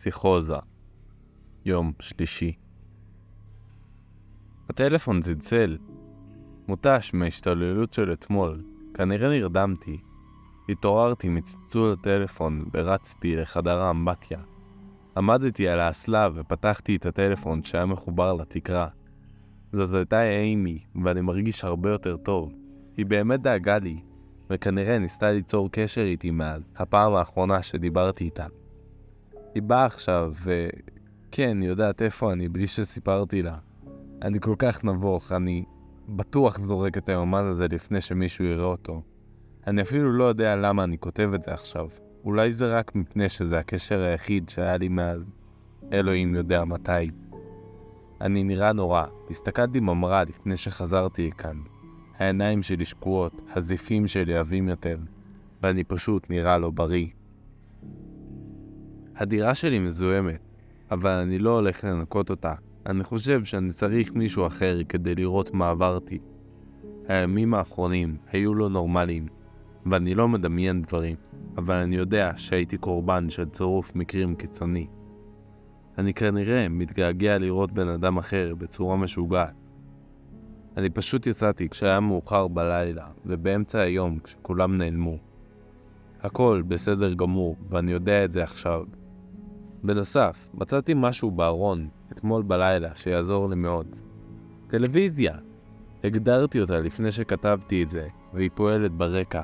פסיכוזה, יום שלישי. הטלפון צלצל, מותש מההשתוללות של אתמול, כנראה נרדמתי. התעוררתי מצלצול הטלפון ורצתי לחדר האמבטיה. עמדתי על האסלה ופתחתי את הטלפון שהיה מחובר לתקרה. זאת הייתה אימי, ואני מרגיש הרבה יותר טוב. היא באמת דאגה לי, וכנראה ניסתה ליצור קשר איתי מאז, הפעם האחרונה שדיברתי איתה. היא באה עכשיו, וכן, היא יודעת איפה אני, בלי שסיפרתי לה. אני כל כך נבוך, אני בטוח זורק את היומן הזה לפני שמישהו יראה אותו. אני אפילו לא יודע למה אני כותב את זה עכשיו. אולי זה רק מפני שזה הקשר היחיד שהיה לי מאז. אלוהים יודע מתי. אני נראה נורא, הסתכלתי במראה לפני שחזרתי לכאן. העיניים שלי שקועות, הזיפים שלי עבים יותר, ואני פשוט נראה לא בריא. הדירה שלי מזוהמת, אבל אני לא הולך לנקות אותה. אני חושב שאני צריך מישהו אחר כדי לראות מה עברתי. הימים האחרונים היו לא נורמליים, ואני לא מדמיין דברים, אבל אני יודע שהייתי קורבן של צירוף מקרים קיצוני. אני כנראה מתגעגע לראות בן אדם אחר בצורה משוגעת. אני פשוט יצאתי כשהיה מאוחר בלילה, ובאמצע היום כשכולם נעלמו. הכל בסדר גמור, ואני יודע את זה עכשיו. בנוסף, מצאתי משהו בארון, אתמול בלילה, שיעזור לי מאוד. טלוויזיה! הגדרתי אותה לפני שכתבתי את זה, והיא פועלת ברקע.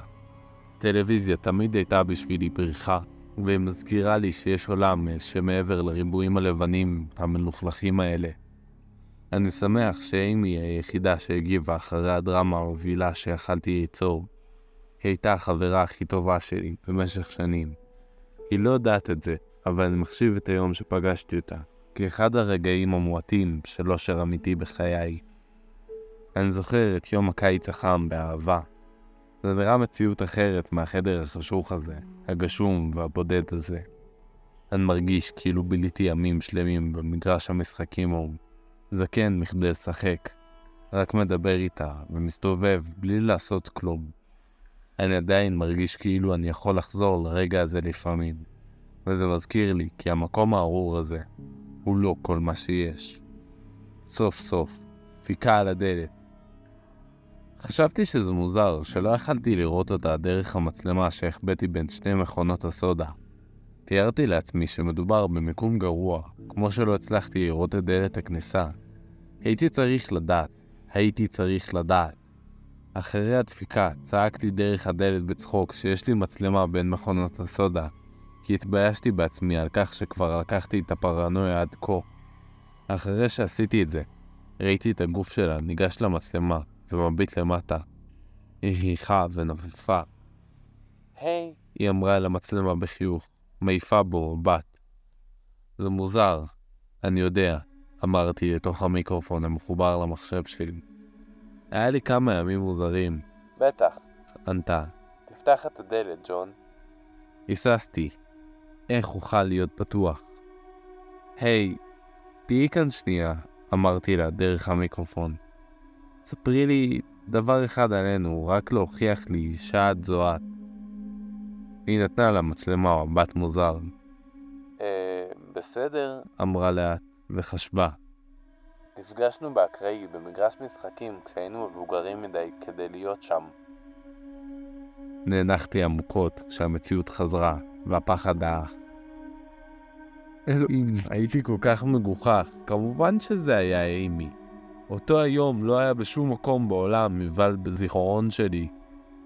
טלוויזיה תמיד הייתה בשבילי פריחה, והיא מזכירה לי שיש עולם שמעבר לריבועים הלבנים המלוכלכים האלה. אני שמח שאימי היחידה שהגיבה אחרי הדרמה המובילה שיכלתי ליצור. היא הייתה החברה הכי טובה שלי במשך שנים. היא לא יודעת את זה, אבל אני מחשיב את היום שפגשתי אותה כאחד הרגעים המועטים של אושר אמיתי בחיי. אני זוכר את יום הקיץ החם באהבה. זה נראה מציאות אחרת מהחדר החשוך הזה, הגשום והבודד הזה. אני מרגיש כאילו ביליתי ימים שלמים במגרש המשחקים ההוא. זקן מכדי לשחק, רק מדבר איתה ומסתובב בלי לעשות כלום. אני עדיין מרגיש כאילו אני יכול לחזור לרגע הזה לפעמים. וזה מזכיר לי כי המקום הארור הזה הוא לא כל מה שיש. סוף סוף, דפיקה על הדלת. חשבתי שזה מוזר שלא יכלתי לראות אותה דרך המצלמה שהחבאתי בין שתי מכונות הסודה. תיארתי לעצמי שמדובר במיקום גרוע, כמו שלא הצלחתי לראות את דלת הכניסה. הייתי צריך לדעת, הייתי צריך לדעת. אחרי הדפיקה צעקתי דרך הדלת בצחוק שיש לי מצלמה בין מכונות הסודה, כי התביישתי בעצמי על כך שכבר לקחתי את הפרנויה עד כה. אחרי שעשיתי את זה, ראיתי את הגוף שלה ניגש למצלמה ומביט למטה. היא חייכה ונופפה. היי, hey. היא אמרה אל המצלמה בחיוך, מעיפה בו מבט. זה מוזר, אני יודע, אמרתי לתוך המיקרופון המחובר למחשב שלי. היה לי כמה ימים מוזרים. בטח. ענתה. תפתח את הדלת, ג'ון. היססתי. איך אוכל להיות פתוח? היי, hey, תהיי כאן שנייה, אמרתי לה דרך המיקרופון. ספרי לי דבר אחד עלינו, רק להוכיח לי שאת זו את. היא נתנה לה מצלמה מבט מוזר. אה, בסדר, אמרה לאט, וחשבה. נפגשנו באקראי במגרש משחקים כשהיינו מבוגרים מדי כדי להיות שם. נאנחתי עמוקות כשהמציאות חזרה, והפחד דעך. אלוהים, הייתי כל כך מגוחך, כמובן שזה היה אימי. אותו היום לא היה בשום מקום בעולם מלבד בזיכרון שלי.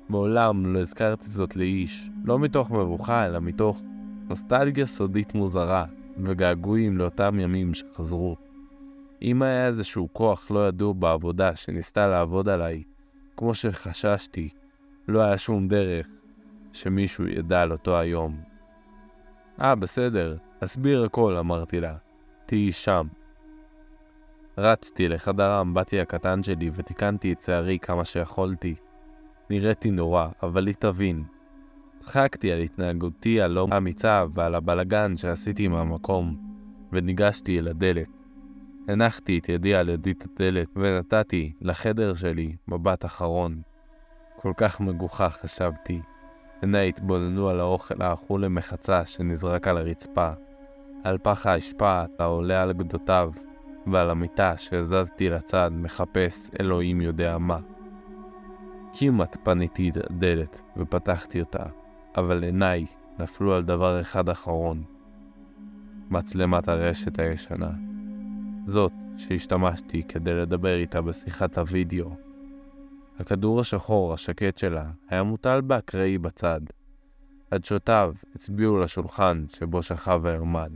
מעולם לא הזכרתי זאת לאיש, לא מתוך מבוכה, אלא מתוך נוסטלגיה סודית מוזרה, וגעגועים לאותם ימים שחזרו. אם היה איזשהו כוח לא ידוע בעבודה שניסתה לעבוד עליי, כמו שחששתי, לא היה שום דרך שמישהו ידע על אותו היום. אה, בסדר, אסביר הכל, אמרתי לה. תהיי שם. רצתי לחדר האמבטי הקטן שלי ותיקנתי את שערי כמה שיכולתי. נראיתי נורא, אבל היא תבין. צחקתי על התנהגותי הלא אמיצה ועל הבלגן שעשיתי מהמקום, וניגשתי אל הדלת. הנחתי את ידי על ידית הדלת ונתתי לחדר שלי מבט אחרון. כל כך מגוחך חשבתי. עיניי התבוננו על האוכל האכול למחצה שנזרק על הרצפה. על פח האשפה העולה על גדותיו, ועל המיטה שהזזתי לצד מחפש אלוהים יודע מה. כמעט פניתי את הדלת ופתחתי אותה, אבל עיניי נפלו על דבר אחד אחרון. מצלמת הרשת הישנה. זאת שהשתמשתי כדי לדבר איתה בשיחת הוידאו. הכדור השחור השקט שלה היה מוטל באקראי בצד. עדשותיו הצביעו לשולחן שבו שכב הרמן.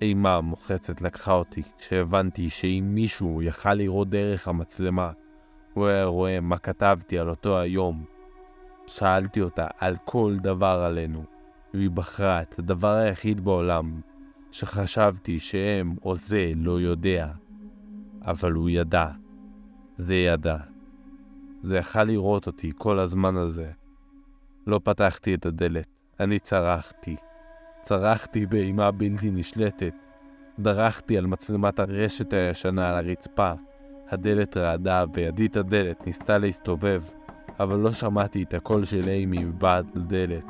אימה מוחצת לקחה אותי כשהבנתי שאם מישהו יכל לראות דרך המצלמה, הוא היה רואה מה כתבתי על אותו היום. שאלתי אותה על כל דבר עלינו, והיא בחרה את הדבר היחיד בעולם שחשבתי שהם או זה לא יודע. אבל הוא ידע. זה ידע. זה יכל לראות אותי כל הזמן הזה. לא פתחתי את הדלת, אני צרחתי. צרחתי באימה בלתי נשלטת. דרכתי על מצלמת הרשת הישנה על הרצפה. הדלת רעדה וידי את הדלת ניסתה להסתובב, אבל לא שמעתי את הקול של אימי מבעד לדלת.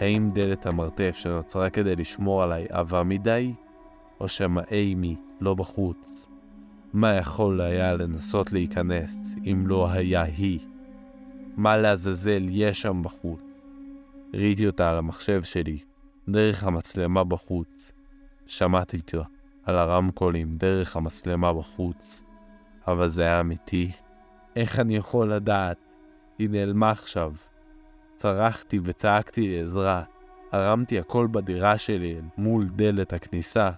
האם דלת המרתף שנוצרה כדי לשמור עליי עבה מדי? או שמא אימי לא בחוץ? מה יכול היה לנסות להיכנס אם לא היה היא? מה לעזאזל יש שם בחוץ? ראיתי אותה על המחשב שלי, דרך המצלמה בחוץ. שמעתי אותה על הרמקולים דרך המצלמה בחוץ. אבל זה היה אמיתי. איך אני יכול לדעת? היא נעלמה עכשיו. צרחתי וצעקתי לעזרה. הרמתי הכל בדירה שלי מול דלת הכניסה,